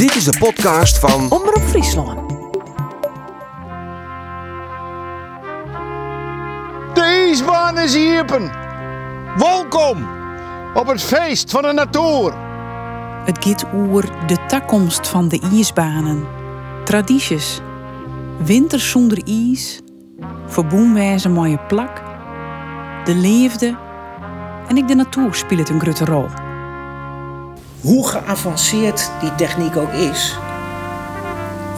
Dit is de podcast van Omroep Friesland. De ijsbaan is iepen. Welkom op het feest van de natuur. Het gaat oer de toekomst van de ijsbanen. Tradities. Winter zonder ijs. Verboenwijze mooie plak. De leefde. En ik de natuur speelt een grote rol. Hoe geavanceerd die techniek ook is,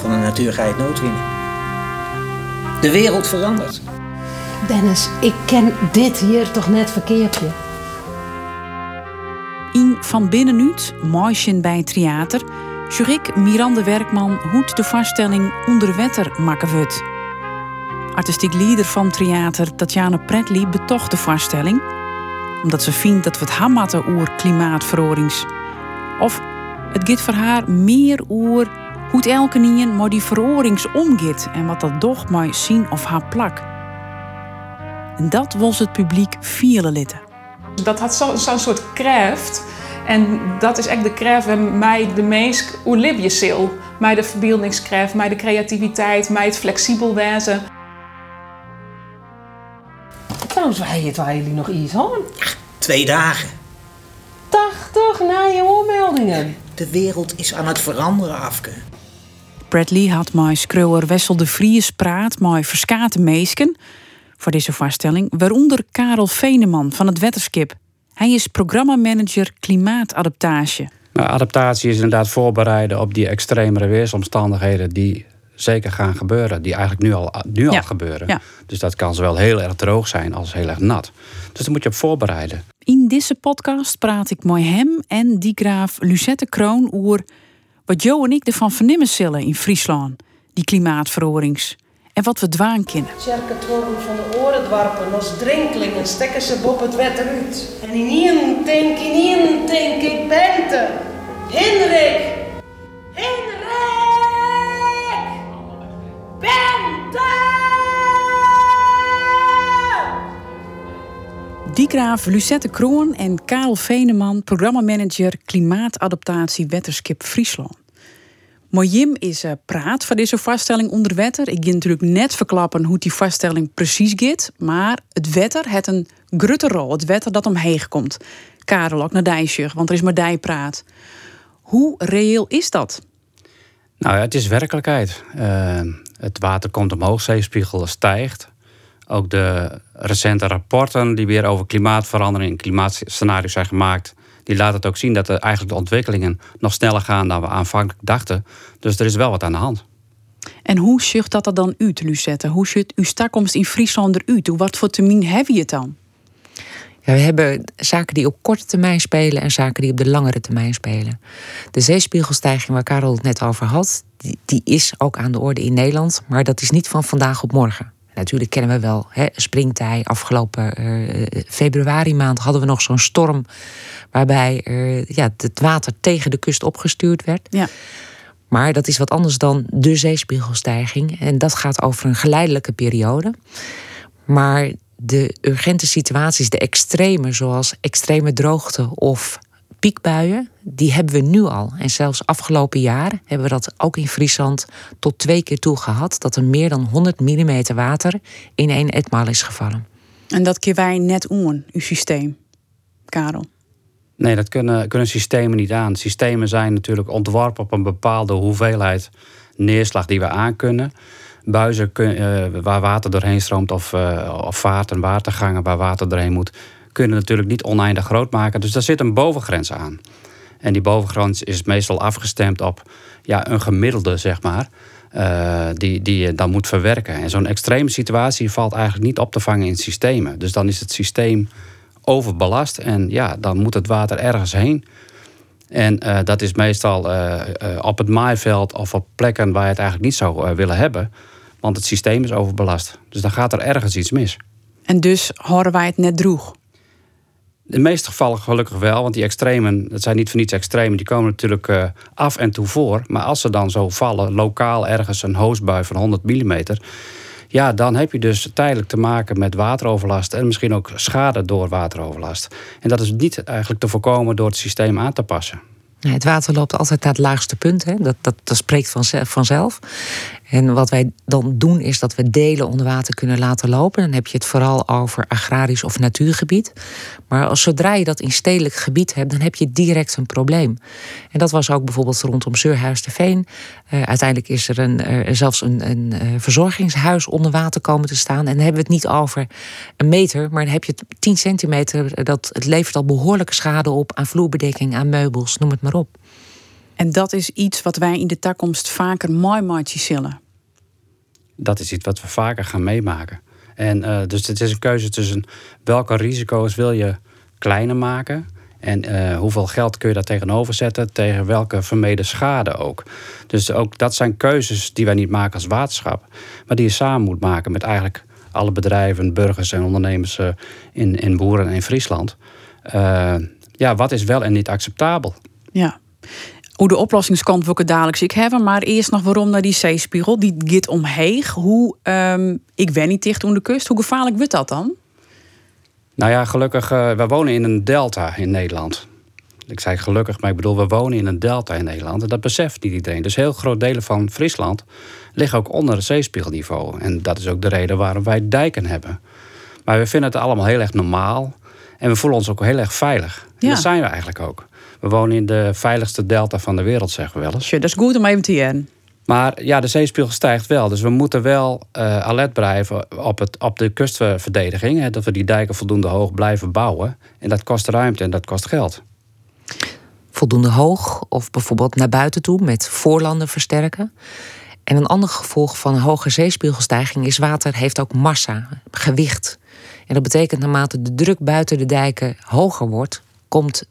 van de natuur ga je het nooit winnen. De wereld verandert. Dennis, ik ken dit hier toch net verkeerdje. In Van Binnenuit, Moischen bij het theater, zag ik Miranda Werkman hoe de vaststelling onder wetter maken wordt. Artistiek leider van theater Tatjana Pretli betocht de vaststelling, omdat ze vindt dat we het hamatten oer klimaatverorings. Of het gaat voor haar meer oer hoe het elke nien maar die verorings omgaat en wat dat doch maar zien of haar plak. En dat was het publiek vielen litten. Dat had zo'n zo soort kracht. En dat is echt de kracht waar mij de meest hoe lib je zil. Mij de verbeeldingskracht, mij de creativiteit, mij het flexibel wezen. Trouwens, wij het waar jullie nog iets hadden. Twee dagen. 80 na je oormeldingen. De wereld is aan het veranderen, Afke. Bradley had mij schreeuwer Wessel de Vries praat met verskate meesken voor deze vaststelling, waaronder Karel Veneman van het Wetterskip. Hij is programmamanager klimaatadaptatie. Nou, adaptatie is inderdaad voorbereiden op die extremere weersomstandigheden die zeker gaan gebeuren. Die eigenlijk nu al, nu Ja. al gebeuren. Ja. Dus dat kan zowel heel erg droog zijn als heel erg nat. Dus daar moet je op voorbereiden. In deze podcast praat ik met hem en die graaf Lucette Kroon oer wat Jo en ik ervan vernemen zullen in Friesland, die klimaatverorings. En wat we dwaan kennen. Tjerke Torm van de oren dwarpen als drinkelingen stekken ze op het wetter uit. En in ien denk, in ien ik bente. Hendrik! Hendrik! Bente! Die graaf Lucette Kroon en Karel Veneman, programmamanager klimaatadaptatie Wetterskip Friesland. Maar Jim is eh, praat van deze vaststelling onder wetter. Ik ga natuurlijk net verklappen hoe die vaststelling precies gaat. Maar het wetter heeft een grote rol. Het wetter dat omheen komt. Karel ook naar Dijsjug, want er is maar dijpraat. Hoe reëel is dat? Nou ja, het is werkelijkheid. Eh, het water komt omhoog, zeespiegel stijgt. Ook de recente rapporten die weer over klimaatverandering en klimaatscenario's zijn gemaakt, die laten het ook zien dat de, eigenlijk de ontwikkelingen nog sneller gaan dan we aanvankelijk dachten. Dus er is wel wat aan de hand. En hoe zucht dat er dan uit, Lucette? Hoe ziet uw stakkomst in Friesland eruit? Hoe wat voor termijn heb je het dan? Ja, we hebben zaken die op korte termijn spelen en zaken die op de langere termijn spelen. De zeespiegelstijging waar Karel het net over had, die, die is ook aan de orde in Nederland, maar dat is niet van vandaag op morgen. Natuurlijk kennen we wel hè, springtij. Afgelopen eh, februari maand hadden we nog zo'n storm waarbij ja, het water tegen de kust opgestuurd werd. Ja. Maar dat is wat anders dan de zeespiegelstijging. En dat gaat over een geleidelijke periode. Maar de urgente situaties, de extreme, zoals extreme droogte of piekbuien, die hebben we nu al. En zelfs afgelopen jaar hebben we dat ook in Friesland tot twee keer toe gehad. Dat er meer dan 100 mm water in één etmaal is gevallen. En dat keer wij net om, uw systeem, Karel. Nee, dat kunnen, kunnen systemen niet aan. Systemen zijn natuurlijk ontworpen op een bepaalde hoeveelheid neerslag die we aankunnen. Buizen eh, waar water doorheen stroomt of, eh, of vaarten, watergangen waar water doorheen moet, kunnen natuurlijk niet oneindig groot maken. Dus daar zit een bovengrens aan. En die bovengrens is meestal afgestemd op ja, een gemiddelde, zeg maar. eh, die, die je dan moet verwerken. En zo'n extreme situatie valt eigenlijk niet op te vangen in systemen. Dus dan is het systeem overbelast en ja, dan moet het water ergens heen. En dat is meestal op het maaiveld of op plekken waar je het eigenlijk niet zou willen hebben. Want het systeem is overbelast. Dus dan gaat er ergens iets mis. En dus horen wij het net droeg. In de meeste gevallen gelukkig wel, want die extremen, dat zijn niet voor niets extremen, die komen natuurlijk eh, af en toe voor. Maar als ze dan zo vallen, lokaal ergens een hoosbui van 100 mm, ja, dan heb je dus tijdelijk te maken met wateroverlast en misschien ook schade door wateroverlast. En dat is niet eigenlijk te voorkomen door het systeem aan te passen. Het water loopt altijd naar het laagste punt. Hè? Dat, dat, dat spreekt vanzelf. En wat wij dan doen is dat we delen onder water kunnen laten lopen. Dan heb je het vooral over agrarisch of natuurgebied. Maar als, zodra je dat in stedelijk gebied hebt, dan heb je direct een probleem. En dat was ook bijvoorbeeld rondom Surhuis de Veen. Uh, uiteindelijk is er een, uh, zelfs een, een uh, verzorgingshuis onder water komen te staan. En dan hebben we het niet over een meter, maar dan heb je 10 centimeter. Dat, het levert al behoorlijke schade op aan vloerbedekking, aan meubels, noem het maar En dat is iets wat wij in de toekomst vaker mooi maatje zullen. Dat is iets wat we vaker gaan meemaken. En uh, dus het is een keuze tussen welke risico's wil je kleiner maken. En uh, hoeveel geld kun je daar tegenover zetten? Tegen welke vermeden schade ook. Dus ook dat zijn keuzes die wij niet maken als waterschap. Maar die je samen moet maken met eigenlijk alle bedrijven, burgers en ondernemers uh, in, in Boeren en in Friesland. ja, wat is wel en niet acceptabel? Ja hoe de oplossingskant we het dadelijk ik hebben. Maar eerst nog waarom naar die zeespiegel. Die gaat omheeg. Hoe, um, ik ben niet dicht onder de kust. Hoe gevaarlijk wordt dat dan? Nou ja, gelukkig, uh, we wonen in een delta in Nederland. Ik zei gelukkig, maar ik bedoel, we wonen in een delta in Nederland. En dat beseft niet iedereen. Dus heel groot delen van Friesland liggen ook onder het zeespiegelniveau. En dat is ook de reden waarom wij dijken hebben. Maar we vinden het allemaal heel erg normaal. En we voelen ons ook heel erg veilig. En dat zijn we eigenlijk ook. We wonen in de veiligste delta van de wereld, zeggen we wel eens. Ja, dat is goed om even te. Maar ja, de zeespiegel stijgt wel. Dus we moeten wel uh, alert blijven op, het, op de kustverdediging. Hè, dat we die dijken voldoende hoog blijven bouwen. En dat kost ruimte en dat kost geld. Voldoende hoog of bijvoorbeeld naar buiten toe met voorlanden versterken. En een ander gevolg van een hoge zeespiegelstijging is water heeft ook massa, gewicht. En dat betekent naarmate de druk buiten de dijken hoger wordt, komt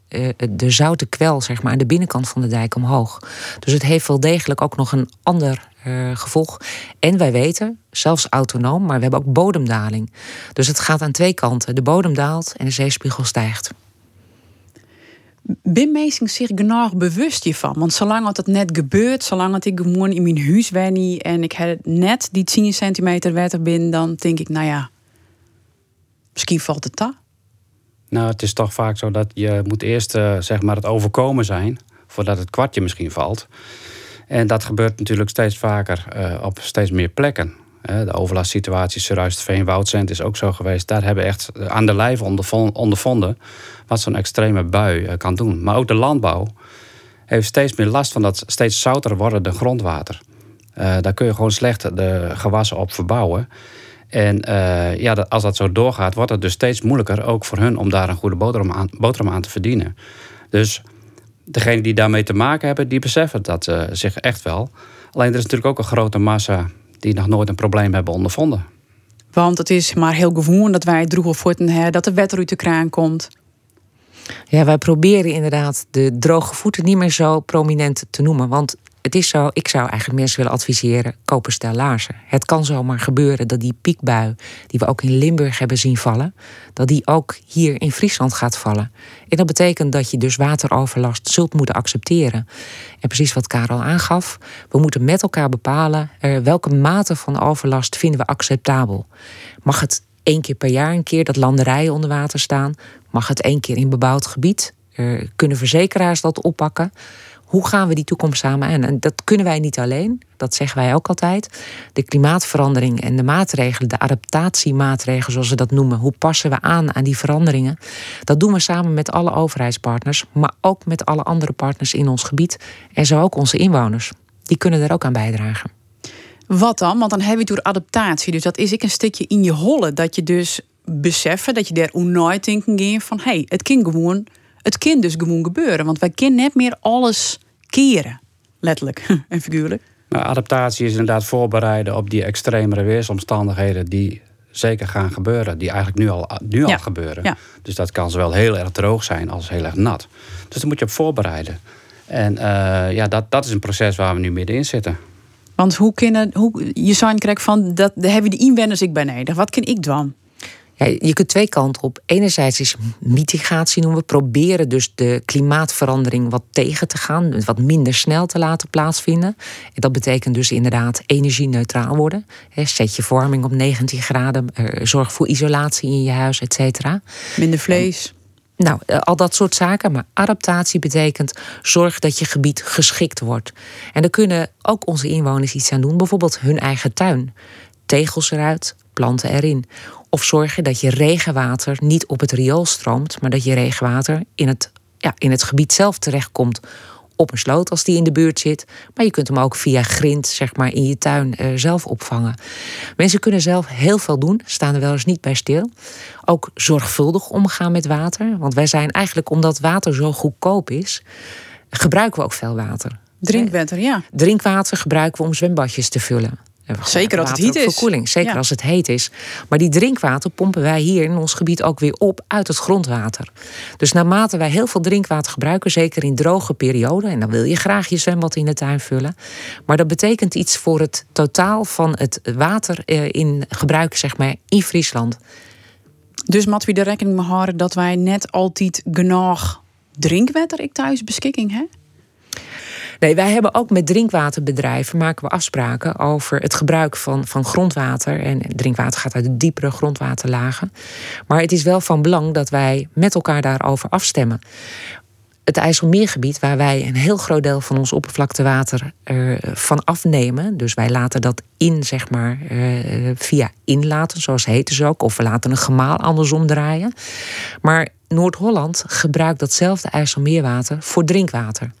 de zoute kwel zeg maar, aan de binnenkant van de dijk omhoog. Dus het heeft wel degelijk ook nog een ander uh, gevolg. En wij weten, zelfs autonoom, maar we hebben ook bodemdaling. Dus het gaat aan twee kanten. De bodem daalt en de zeespiegel stijgt. Ben mensen zich genoeg bewust hiervan? Want zolang het net gebeurt, zolang ik gewoon in mijn huis ben en ik heb net die 10 centimeter water binnen, dan denk ik, nou ja, misschien valt het daar. Nou, het is toch vaak zo dat je moet eerst uh, zeg maar het overkomen zijn... voordat het kwartje misschien valt. En dat gebeurt natuurlijk steeds vaker uh, op steeds meer plekken. De overlastsituatie Surruistveen, Woudzend is ook zo geweest. Daar hebben echt aan de lijf ondervonden wat zo'n extreme bui kan doen. Maar ook de landbouw heeft steeds meer last van dat steeds zouter wordende grondwater. daar kun je gewoon slecht de gewassen op verbouwen. En uh, ja, als dat zo doorgaat, wordt het dus steeds moeilijker ook voor hun om daar een goede boterham aan, boterham aan te verdienen. Dus degenen die daarmee te maken hebben, die beseffen dat uh, zich echt wel. Alleen er is natuurlijk ook een grote massa die nog nooit een probleem hebben ondervonden. Want het is maar heel gewoon dat wij droegen voeten dat de wet uit de kraan komt. Ja, wij proberen inderdaad de droge voeten niet meer zo prominent te noemen. Want het is zo, ik zou eigenlijk mensen willen adviseren: koop stel laarzen. Het kan zomaar gebeuren dat die piekbui, die we ook in Limburg hebben zien vallen, dat die ook hier in Friesland gaat vallen. En dat betekent dat je dus wateroverlast zult moeten accepteren. En precies wat Karel aangaf, we moeten met elkaar bepalen welke mate van overlast vinden we acceptabel. Mag het één keer per jaar een keer dat landerijen onder water staan? Mag het één keer in bebouwd gebied? kunnen verzekeraars dat oppakken? Hoe gaan we die toekomst samen aan? En dat kunnen wij niet alleen, dat zeggen wij ook altijd. De klimaatverandering en de maatregelen, de adaptatiemaatregelen zoals ze dat noemen, hoe passen we aan aan die veranderingen? Dat doen we samen met alle overheidspartners, maar ook met alle andere partners in ons gebied en zo ook onze inwoners. Die kunnen er ook aan bijdragen. Wat dan? Want dan heb je door adaptatie. Dus dat is ik een stukje in je holle. Dat je dus beseffen dat je daar nooit denken van hé, hey, het kind gewoon het kan dus gewoon gebeuren. Want wij kunnen net meer alles keren. Letterlijk en figuurlijk. Nou, adaptatie is inderdaad voorbereiden op die extremere weersomstandigheden die zeker gaan gebeuren. Die eigenlijk nu al, nu al gebeuren. Ja. Dus dat kan zowel heel erg droog zijn als heel erg nat. Dus daar moet je op voorbereiden. En uh, ja, dat, dat is een proces waar we nu middenin zitten. Want hoe kunnen, hoe, je zou krijgen van, dat hebben die inwoners ik beneden. Wat kan ik dan? Je kunt twee kanten op. Enerzijds is mitigatie noemen we. Proberen dus de klimaatverandering wat tegen te gaan. Wat minder snel te laten plaatsvinden. En dat betekent dus inderdaad energie-neutraal worden. Zet je vorming op 19 graden. Zorg voor isolatie in je huis, et cetera. Minder vlees. Nou, eh, al dat soort zaken. Maar adaptatie betekent zorg dat je gebied geschikt wordt. En daar kunnen ook onze inwoners iets aan doen. Bijvoorbeeld hun eigen tuin. Tegels eruit, planten erin. Of zorgen dat je regenwater niet op het riool stroomt, maar dat je regenwater in het, ja, in het gebied zelf terechtkomt op een sloot als die in de buurt zit. Maar je kunt hem ook via grind, zeg maar, in je tuin uh, zelf opvangen. Mensen kunnen zelf heel veel doen, staan er wel eens niet bij stil. Ook zorgvuldig omgaan met water. Want wij zijn eigenlijk, omdat water zo goedkoop is, gebruiken we ook veel water. Drinkwater, ja. Drinkwater gebruiken we om zwembadjes te vullen. Zeker als het heet is. Verkoeling, zeker als het heet is. Maar die drinkwater pompen wij hier in ons gebied ook weer op uit het grondwater. Dus naarmate wij heel veel drinkwater gebruiken, zeker in droge perioden, en dan wil je graag je zwembad in de tuin vullen. Maar dat betekent iets voor het totaal van het water eh, in gebruik, zeg maar, in Friesland. Dus moet we er rekening mee houden dat wij net altijd genoeg drinkwater ik thuis beschikking hebben? Nee, wij hebben ook met drinkwaterbedrijven maken we afspraken over het gebruik van, van grondwater. En drinkwater gaat uit de diepere grondwaterlagen. Maar het is wel van belang dat wij met elkaar daarover afstemmen het IJsselmeergebied, waar wij een heel groot deel van ons oppervlaktewater uh, van afnemen. Dus wij laten dat in, zeg maar, uh, via inlaten, zoals heet ze ook. Of we laten een gemaal andersom draaien. Maar Noord-Holland gebruikt datzelfde IJsselmeerwater voor drinkwater.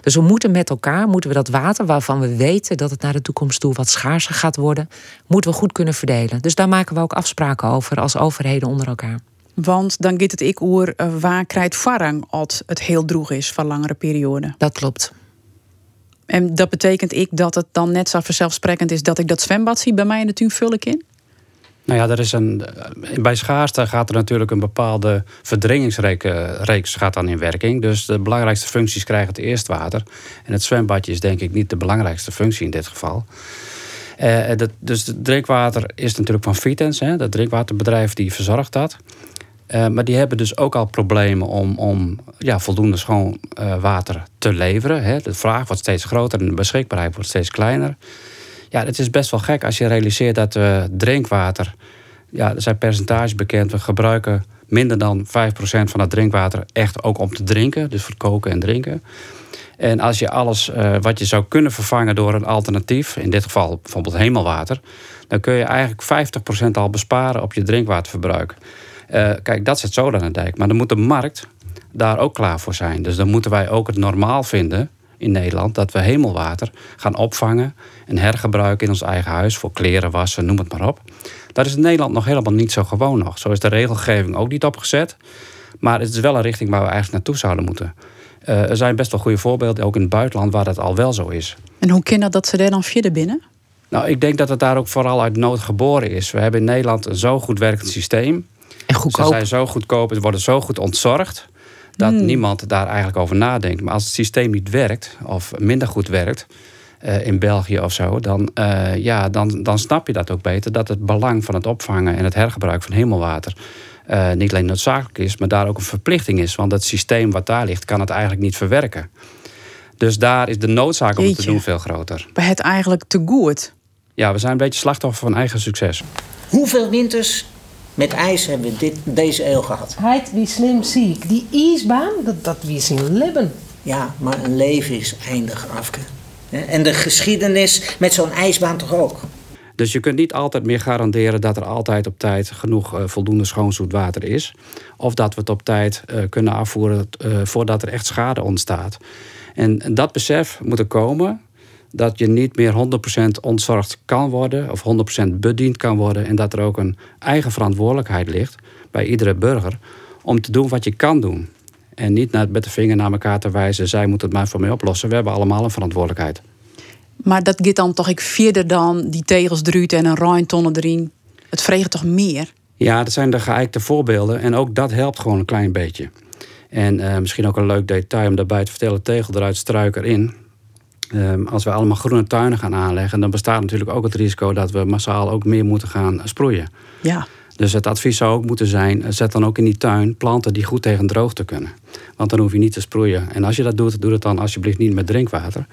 Dus we moeten met elkaar, moeten we dat water waarvan we weten dat het naar de toekomst toe wat schaarser gaat worden, moeten we goed kunnen verdelen. Dus daar maken we ook afspraken over als overheden onder elkaar. Want dan gaat het ik oer uh, waar krijgt varang als het heel droeg is van langere perioden. Dat klopt. En dat betekent ik dat het dan net zo vanzelfsprekend is dat ik dat zwembad zie bij mij in de tuin vul ik in? Nou ja, er is een, bij schaarste gaat er natuurlijk een bepaalde verdringingsreeks gaat dan in werking. Dus de belangrijkste functies krijgen het eerst water. En het zwembadje is denk ik niet de belangrijkste functie in dit geval. Uh, dat, dus het drinkwater is natuurlijk van Vitens. Hè, dat drinkwaterbedrijf die verzorgt dat. Uh, maar die hebben dus ook al problemen om, om ja, voldoende schoon uh, water te leveren. Hè. De vraag wordt steeds groter en de beschikbaarheid wordt steeds kleiner. Ja, het is best wel gek als je realiseert dat we drinkwater... Ja, er zijn percentages bekend. We gebruiken minder dan 5% van het drinkwater echt ook om te drinken. Dus voor koken en drinken. En als je alles wat je zou kunnen vervangen door een alternatief... in dit geval bijvoorbeeld hemelwater... dan kun je eigenlijk 50% al besparen op je drinkwaterverbruik. Uh, kijk, dat zit zo aan de dijk. Maar dan moet de markt daar ook klaar voor zijn. Dus dan moeten wij ook het normaal vinden in Nederland dat we hemelwater gaan opvangen en hergebruiken in ons eigen huis voor kleren wassen, noem het maar op. Dat is in Nederland nog helemaal niet zo gewoon nog. Zo is de regelgeving ook niet opgezet. Maar het is wel een richting waar we eigenlijk naartoe zouden moeten. Uh, er zijn best wel goede voorbeelden, ook in het buitenland, waar dat al wel zo is. En hoe kan dat dat ze er dan verder binnen? Nou, ik denk dat het daar ook vooral uit nood geboren is. We hebben in Nederland een zo goed werkend systeem. En goedkoop. Ze zijn zo goedkoop, het worden zo goed ontzorgd dat hmm. niemand daar eigenlijk over nadenkt. Maar als het systeem niet werkt, of minder goed werkt, uh, in België of zo, dan, uh, ja, dan, dan snap je dat ook beter. Dat het belang van het opvangen en het hergebruik van hemelwater uh, niet alleen noodzakelijk is, maar daar ook een verplichting is. Want het systeem wat daar ligt, kan het eigenlijk niet verwerken. Dus daar is de noodzaak om het te doen veel groter. Bij het eigenlijk te goed. Ja, we zijn een beetje slachtoffer van eigen succes. Hoeveel winters met ijs hebben we dit, deze eeuw gehad. Heid wie slim ziek. Die ijsbaan, dat, dat wie zien leven. Ja, maar een leven is eindig, Afke. En de geschiedenis met zo'n ijsbaan toch ook. Dus je kunt niet altijd meer garanderen dat er altijd op tijd genoeg uh, voldoende schoon zoet water is. Of dat we het op tijd uh, kunnen afvoeren uh, voordat er echt schade ontstaat. En dat besef moet er komen dat je niet meer 100% ontzorgd kan worden of 100% bediend kan worden en dat er ook een eigen verantwoordelijkheid ligt bij iedere burger om te doen wat je kan doen. En niet met de vinger naar elkaar te wijzen, zij moeten het maar voor mij oplossen. We hebben allemaal een verantwoordelijkheid. Maar dat gaat dan toch ik verder dan die tegels druut en een ruimtonnen erin. Het vreegt toch meer? Ja, dat zijn de geëikte voorbeelden en ook dat helpt gewoon een klein beetje. En uh, misschien ook een leuk detail om daarbij te vertellen: tegel eruit, struik erin. Um, als we allemaal groene tuinen gaan aanleggen, dan bestaat natuurlijk ook het risico dat we massaal ook meer moeten gaan sproeien. Ja. Dus het advies zou ook moeten zijn: zet dan ook in die tuin planten die goed tegen droogte kunnen. Want dan hoef je niet te sproeien. En als je dat doet, doe het dan alsjeblieft niet met drinkwater.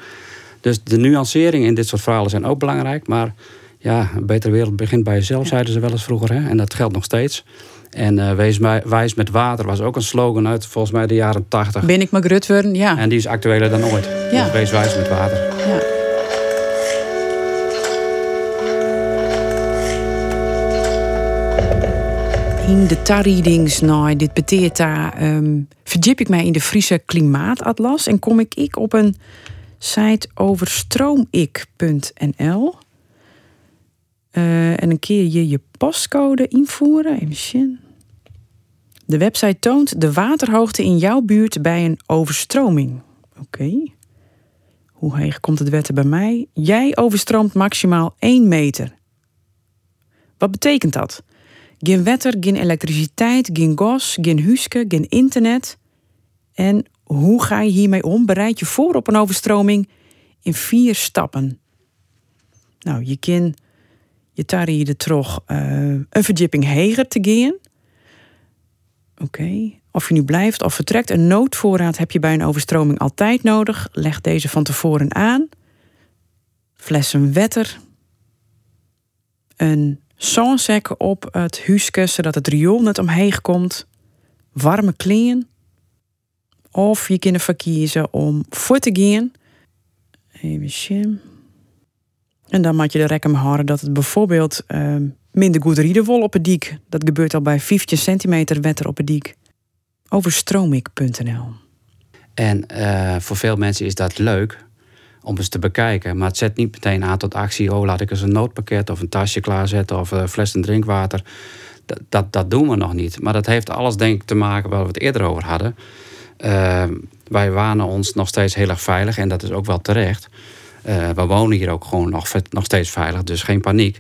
Dus de nuanceringen in dit soort verhalen zijn ook belangrijk. Maar ja, een betere wereld begint bij jezelf, zeiden ze wel eens vroeger. Hè? En dat geldt nog steeds. En uh, wees wijs met water was ook een slogan uit volgens mij de jaren 80. Ben ik maar grut worden, ja. En die is actueler dan ooit. Ja. Dus wees wijs met water. Ja. In de tar-readings nou, dit beteert daar, um, verdip ik mij in de Friese Klimaatatlas en kom ik, ik op een site over stroomik.nl. Uh, en een keer je je postcode invoeren. Even. De website toont de waterhoogte in jouw buurt bij een overstroming. Oké. Hoe heeg komt het wetter bij mij? Jij overstroomt maximaal 1 meter. Wat betekent dat? Geen wetter, geen elektriciteit, geen gas, geen huske, geen internet. En hoe ga je hiermee om? Bereid je voor op een overstroming in vier stappen. Nou, je kan je de trog uh, een verdieping heger te gaan. Oké. Of je nu blijft of vertrekt, een noodvoorraad heb je bij een overstroming altijd nodig. Leg deze van tevoren aan. Flessen wetter. Een zonzek op het huisje, zodat het riool net omheen komt. Warme kleren. Of je kunt ervoor kiezen om voor te gaan. Even zien. En dan moet je de rekening houden dat het bijvoorbeeld uh, minder goed riedenwol op het dik. Dat gebeurt al bij 15 centimeter wetter op het dik. Overstromik.nl En uh, voor veel mensen is dat leuk om eens te bekijken. Maar het zet niet meteen aan tot actie. Oh, laat ik eens een noodpakket of een tasje klaarzetten of een fles en drinkwater. Dat, dat, dat, doen we nog niet. Maar dat heeft alles denk ik te maken waar we het eerder over hadden. Uh, wij wanen ons nog steeds heel erg veilig en dat is ook wel terecht. Uh, we wonen hier ook gewoon nog, nog steeds veilig, dus geen paniek.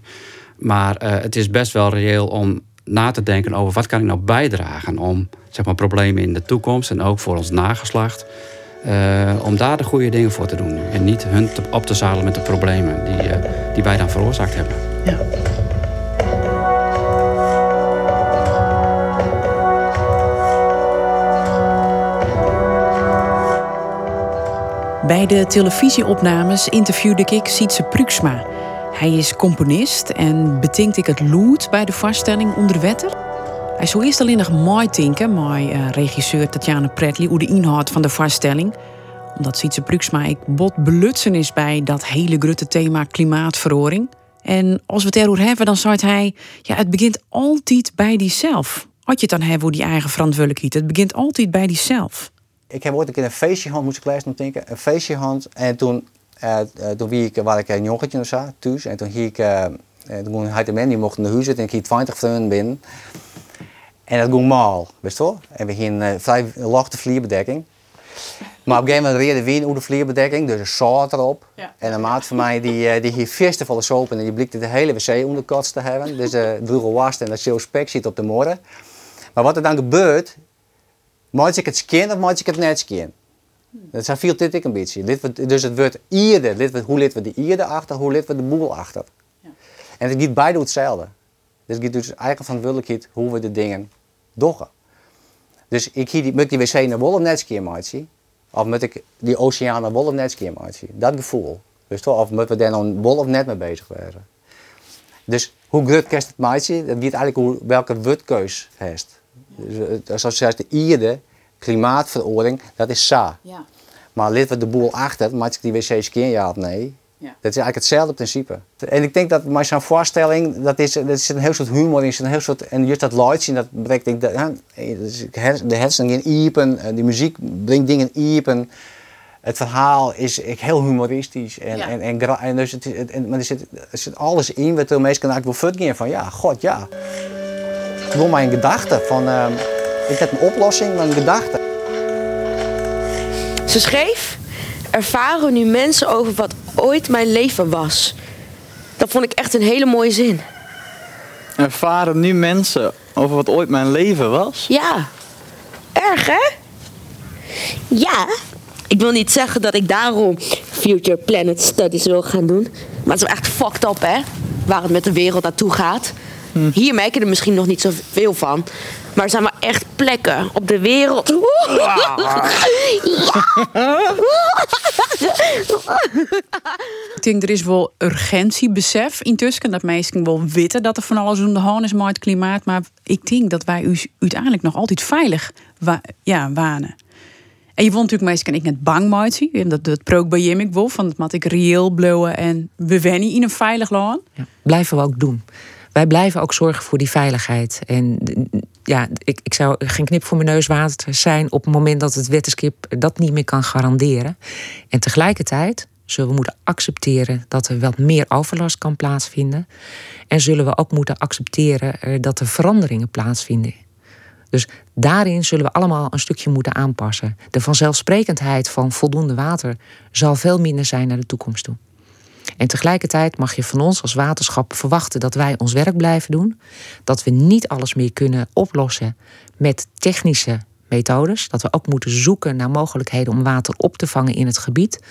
Maar uh, het is best wel reëel om na te denken over wat kan ik nou bijdragen om zeg maar, problemen in de toekomst en ook voor ons nageslacht. Uh, om daar de goede dingen voor te doen. En niet hun op te zadelen met de problemen die, die wij dan veroorzaakt hebben. Ja. Bij de televisieopnames interviewde ik Sietse Pruksma. Hij is componist en betinkt ik het lood bij de vaststelling onder wetter. Hij zou eerst alleen nog mooi tinken, mooi uh, regisseur Tatjana Pretli, hoe de inhoud van de vaststelling. Omdat Sietse Pruksma ik bot belutsen is bij dat hele grote thema klimaatverhoring. En als we het erover hebben, dan zei hij: ja, het begint altijd bij diezelf. Had je het dan hebben hoe die eigen verantwoordelijkheid? Het begint altijd bij diezelf ik heb ooit een keer een feestje gehad, moest ik gelijk nog denken. Een feestje gehad en toen, uh, toen wie ik, waar ik een jongetje nog zat, thuis. En toen ging ik, uh, toen had de man, die mocht in de huis zitten en ik ging 20 vrienden binnen. En dat ging mal, wist je wel? En we gingen uh, vrij lachte vlierbedekking. Maar op een gegeven moment reerde weer over de vlierbedekking, dus een zout erop. Ja. En een maat van mij die, die hier vierste volle soep en die blikte de hele wc onder de te hebben. Dus de uh, droege was en dat zo spek zit op de morgen. Maar wat er dan gebeurt, Maak ik het skin of maak ik het net skin? Dat zijn veel dit ik een beetje. dus het wordt ierde. hoe lid we de ierde achter, hoe lid we de boel achter. Ja. En het gaat beide hetzelfde. Dus het gaat dus eigenlijk verantwoordelijkheid hoe we de dingen doen. Dus ik hier die, moet die wc naar wollen net maken. Of moet ik die oceaan naar wollen net maken. Dat gevoel. Dus toch, of moeten we daar nou wol of net mee bezig zijn. Dus hoe groot kerst het maatje, dat weet eigenlijk hoe, welke wutkeus heeft. Dus, zoals zegt de ierde, klimaatverordening, dat is sa. Ja. Maar lid we de boel achter, maak ik die wc's keer ja of nee? Ja. Dat is eigenlijk hetzelfde principe. En ik denk dat met zo'n voorstelling, dat is, dat is een heel soort humor in, een heel soort, en juist dat liedje, dat brengt denk, dat, de hersenen in iepen, die muziek brengt dingen iepen. Het verhaal is heel humoristisch. En, en, en, en, dus het, en, maar er zit, er zit alles in wat de meesten eigenlijk wil gaan van ja, god ja wil mijn gedachte. Van, uh, ik heb een oplossing, maar een gedachte. Ze schreef: Ervaren nu mensen over wat ooit mijn leven was. Dat vond ik echt een hele mooie zin. Ervaren nu mensen over wat ooit mijn leven was? Ja. Erg, hè? Ja. Ik wil niet zeggen dat ik daarom Future Planet Studies wil gaan doen. Maar het is wel echt fucked up, hè? Waar het met de wereld naartoe gaat. Hier merk je er misschien nog niet zoveel van. Maar er zijn wel echt plekken op de wereld. Ik denk, er is wel urgentiebesef intussen. Dat mensen wel weten dat er van alles om de hand is met het klimaat. Maar ik denk dat wij u uiteindelijk nog altijd veilig wa ja, wanen. En je vond natuurlijk meestal ik net bang maatje. Dat, dat prook bij Jimmy wel. Van dat ik reëel blowen en we wennen in een veilig land. Ja, blijven we ook doen. Wij blijven ook zorgen voor die veiligheid. En ja, ik, ik zou geen knip voor mijn neus water zijn op het moment dat het wetenschap dat niet meer kan garanderen. En tegelijkertijd zullen we moeten accepteren dat er wat meer overlast kan plaatsvinden. En zullen we ook moeten accepteren eh, dat er veranderingen plaatsvinden. Dus daarin zullen we allemaal een stukje moeten aanpassen. De vanzelfsprekendheid van voldoende water zal veel minder zijn naar de toekomst toe. En tegelijkertijd mag je van ons als waterschap verwachten dat wij ons werk blijven doen. Dat we niet alles meer kunnen oplossen met technische methodes. Dat we ook moeten zoeken naar mogelijkheden om water op te vangen in het gebied.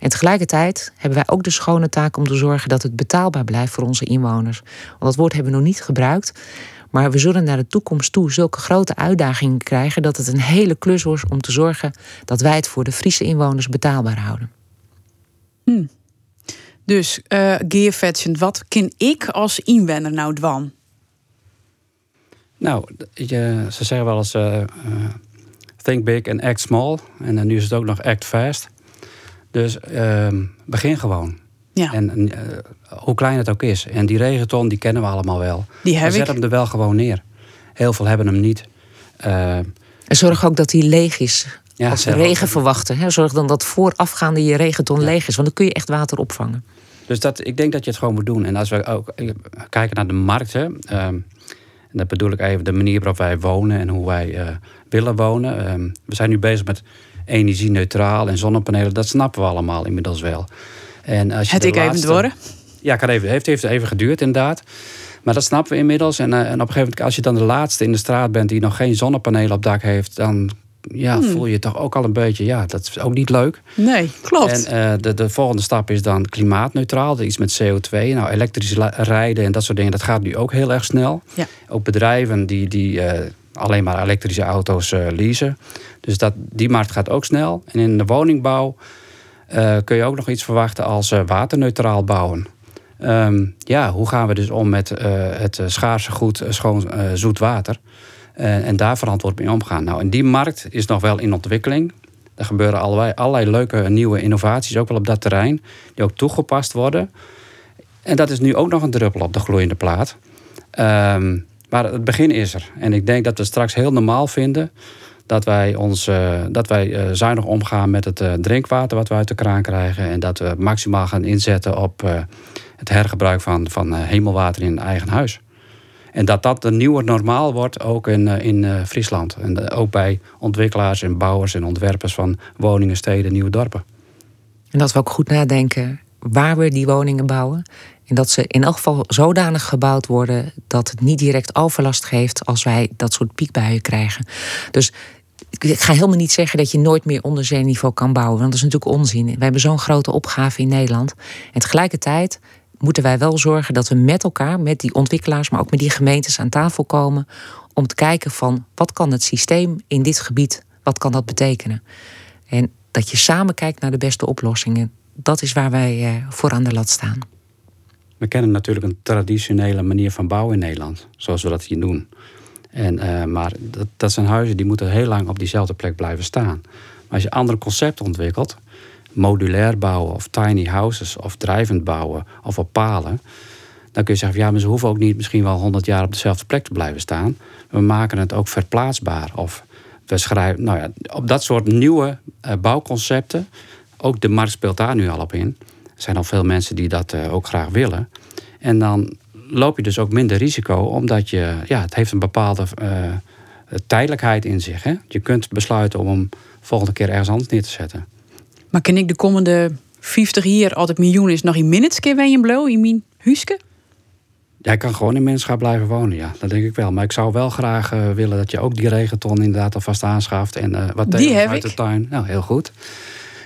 En tegelijkertijd hebben wij ook de schone taak om te zorgen dat het betaalbaar blijft voor onze inwoners. Want dat woord hebben we nog niet gebruikt. Maar we zullen naar de toekomst toe zulke grote uitdagingen krijgen dat het een hele klus wordt om te zorgen dat wij het voor de Friese inwoners betaalbaar houden. Hm. Dus uh, Geervetsen, wat ken ik als inwoner nou dwan? Nou, je, ze zeggen wel eens uh, think big and act small. En nu is het ook nog act fast. Dus ehm, begin gewoon. Ja. En hoe klein het ook is. En die regenton, die kennen we allemaal wel. Die hebben we hem er wel gewoon neer. Heel veel hebben hem niet. en zorg ook dat hij leeg is. Ja, als we regen verwachten. Hè, zorg dan dat voorafgaande je regenton leeg is. Want dan kun je echt water opvangen. Dus dat, ik denk dat je het gewoon moet doen. En als we ook kijken naar de markten. Um, en dat bedoel ik even de manier waarop wij wonen en hoe wij uh, willen wonen. Um, we zijn nu bezig met energie-neutraal en zonnepanelen. Dat snappen we allemaal inmiddels wel. En als je het ik laatste... even door? Ja, kan even, heeft, heeft even geduurd inderdaad. Maar dat snappen we inmiddels. En, uh, en op een gegeven moment, als je dan de laatste in de straat bent die nog geen zonnepanelen op dak heeft, dan ja, hmm. voel je toch ook al een beetje, ja, dat is ook niet leuk. Nee, klopt. En uh, de, de volgende stap is dan klimaatneutraal, iets met CO2. Nou, elektrisch rijden en dat soort dingen, dat gaat nu ook heel erg snel. Ja. Ook bedrijven die, die uh, alleen maar elektrische auto's uh, leasen. Dus dat, die markt gaat ook snel. En in de woningbouw kun je ook nog iets verwachten als waterneutraal bouwen. Um, ja, hoe gaan we dus om met het schaarse goed schoon zoet water? Uh, en daar verantwoord mee omgaan. Nou, en die markt is nog wel in ontwikkeling. Er gebeuren allerlei, allerlei leuke nieuwe innovaties, ook wel op dat terrein, die ook toegepast worden. En dat is nu ook nog een druppel op de gloeiende plaat. Um, maar het begin is er. En ik denk dat we straks heel normaal vinden dat wij, ons, uh, dat wij uh, zuinig omgaan met het drinkwater wat we uit de kraan krijgen. En dat we maximaal gaan inzetten op het hergebruik van, van hemelwater in eigen huis. En dat dat een nieuwe normaal wordt, ook in, eh, in uh, Friesland. En ook bij ontwikkelaars en bouwers en ontwerpers van woningen, steden, nieuwe dorpen. En dat we ook goed nadenken waar we die woningen bouwen. En dat ze in elk geval zodanig gebouwd worden dat het niet direct overlast geeft als wij dat soort piekbuien krijgen. Dus ik ga helemaal niet zeggen dat je nooit meer onder zeeniveau kan bouwen, want dat is natuurlijk onzin. We hebben zo'n grote opgave in Nederland. En tegelijkertijd moeten wij wel zorgen dat we met elkaar, met die ontwikkelaars, maar ook met die gemeentes aan tafel komen om te kijken van wat kan het systeem in dit gebied, wat kan dat betekenen? En dat je samen kijkt naar de beste oplossingen. Dat is waar wij eh, voor aan de lat staan. We kennen natuurlijk een traditionele manier van bouwen in Nederland, zoals we dat hier doen. En, uh, maar dat, dat zijn huizen die moeten heel lang op diezelfde plek blijven staan. Maar als je andere concepten ontwikkelt, modulair bouwen of tiny houses of drijvend bouwen of op palen. Dan kun je zeggen, ja, maar ze hoeven ook niet misschien wel 100 jaar op dezelfde plek te blijven staan. We maken het ook verplaatsbaar. Of we schrijven, nou ja, op dat soort nieuwe uh, bouwconcepten. Ook de markt speelt daar nu al op in. Er zijn al veel mensen die dat uh, ook graag willen. En dan loop je dus ook minder risico, omdat je, ja, het heeft een bepaalde uh, tijdelijkheid in zich. Hè? Je kunt besluiten om hem volgende keer ergens anders neer te zetten. Maar kan ik de komende 50 jaar altijd miljoen is nog in minutes keer je blow in mijn huiske? Jij kan gewoon in mensen blijven wonen, ja. Dat denk ik wel. Maar ik zou wel graag uh, willen dat je ook die regenton inderdaad alvast aanschaft. En uh, wat die heb uit ik. de tuin. Nou, heel goed.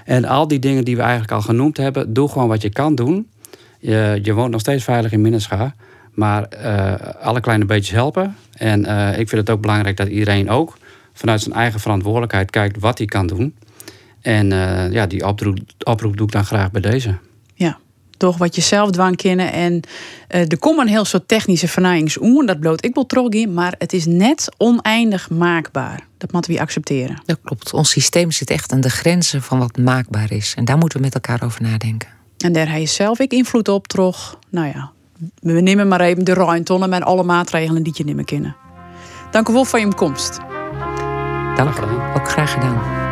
En al die dingen die we eigenlijk al genoemd hebben, doe gewoon wat je kan doen. Je, je woont nog steeds veilig in Minnescha. Maar eh, alle kleine beetjes helpen. En eh, ik vind het ook belangrijk dat iedereen ook vanuit zijn eigen verantwoordelijkheid kijkt wat hij kan doen. En eh, ja, die oproep, oproep doe ik dan graag bij deze. Ja, toch wat je zelf dwang kennen. En eh er komen een heel soort technische vernijings Dat bloot ik wel in, maar het is net oneindig maakbaar. Dat moeten we accepteren. Dat klopt. Ons systeem zit echt aan de grenzen van wat maakbaar is. En daar moeten we met elkaar over nadenken. En daar heb je zelf ik invloed op, toch? Nou ja, we nemen maar even de ruimte met alle maatregelen die je niet meer kennen. Dank u wel voor je komst. Dank. Ook graag gedaan.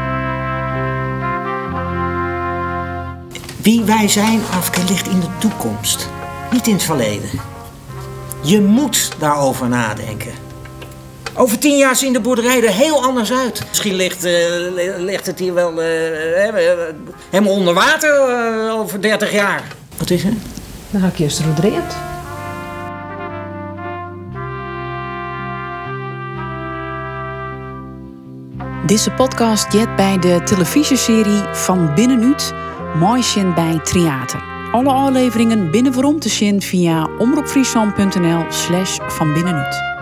Wie wij zijn, Afke, ligt in de toekomst. Niet in het verleden. Je moet daarover nadenken. Over tien jaar zien de boerderijen er heel anders uit. Misschien ligt, eh, ligt het hier wel eh, eh, helemaal onder water over 30 jaar. Wat is er? Dan ga ik juist rodreert. Deze podcast jet bij de televisieserie Van Binnenuit, Mooisjen bij Theater. Alle afleveringen binnen waarom te via omroepfriesland.nl slash van binnenuit.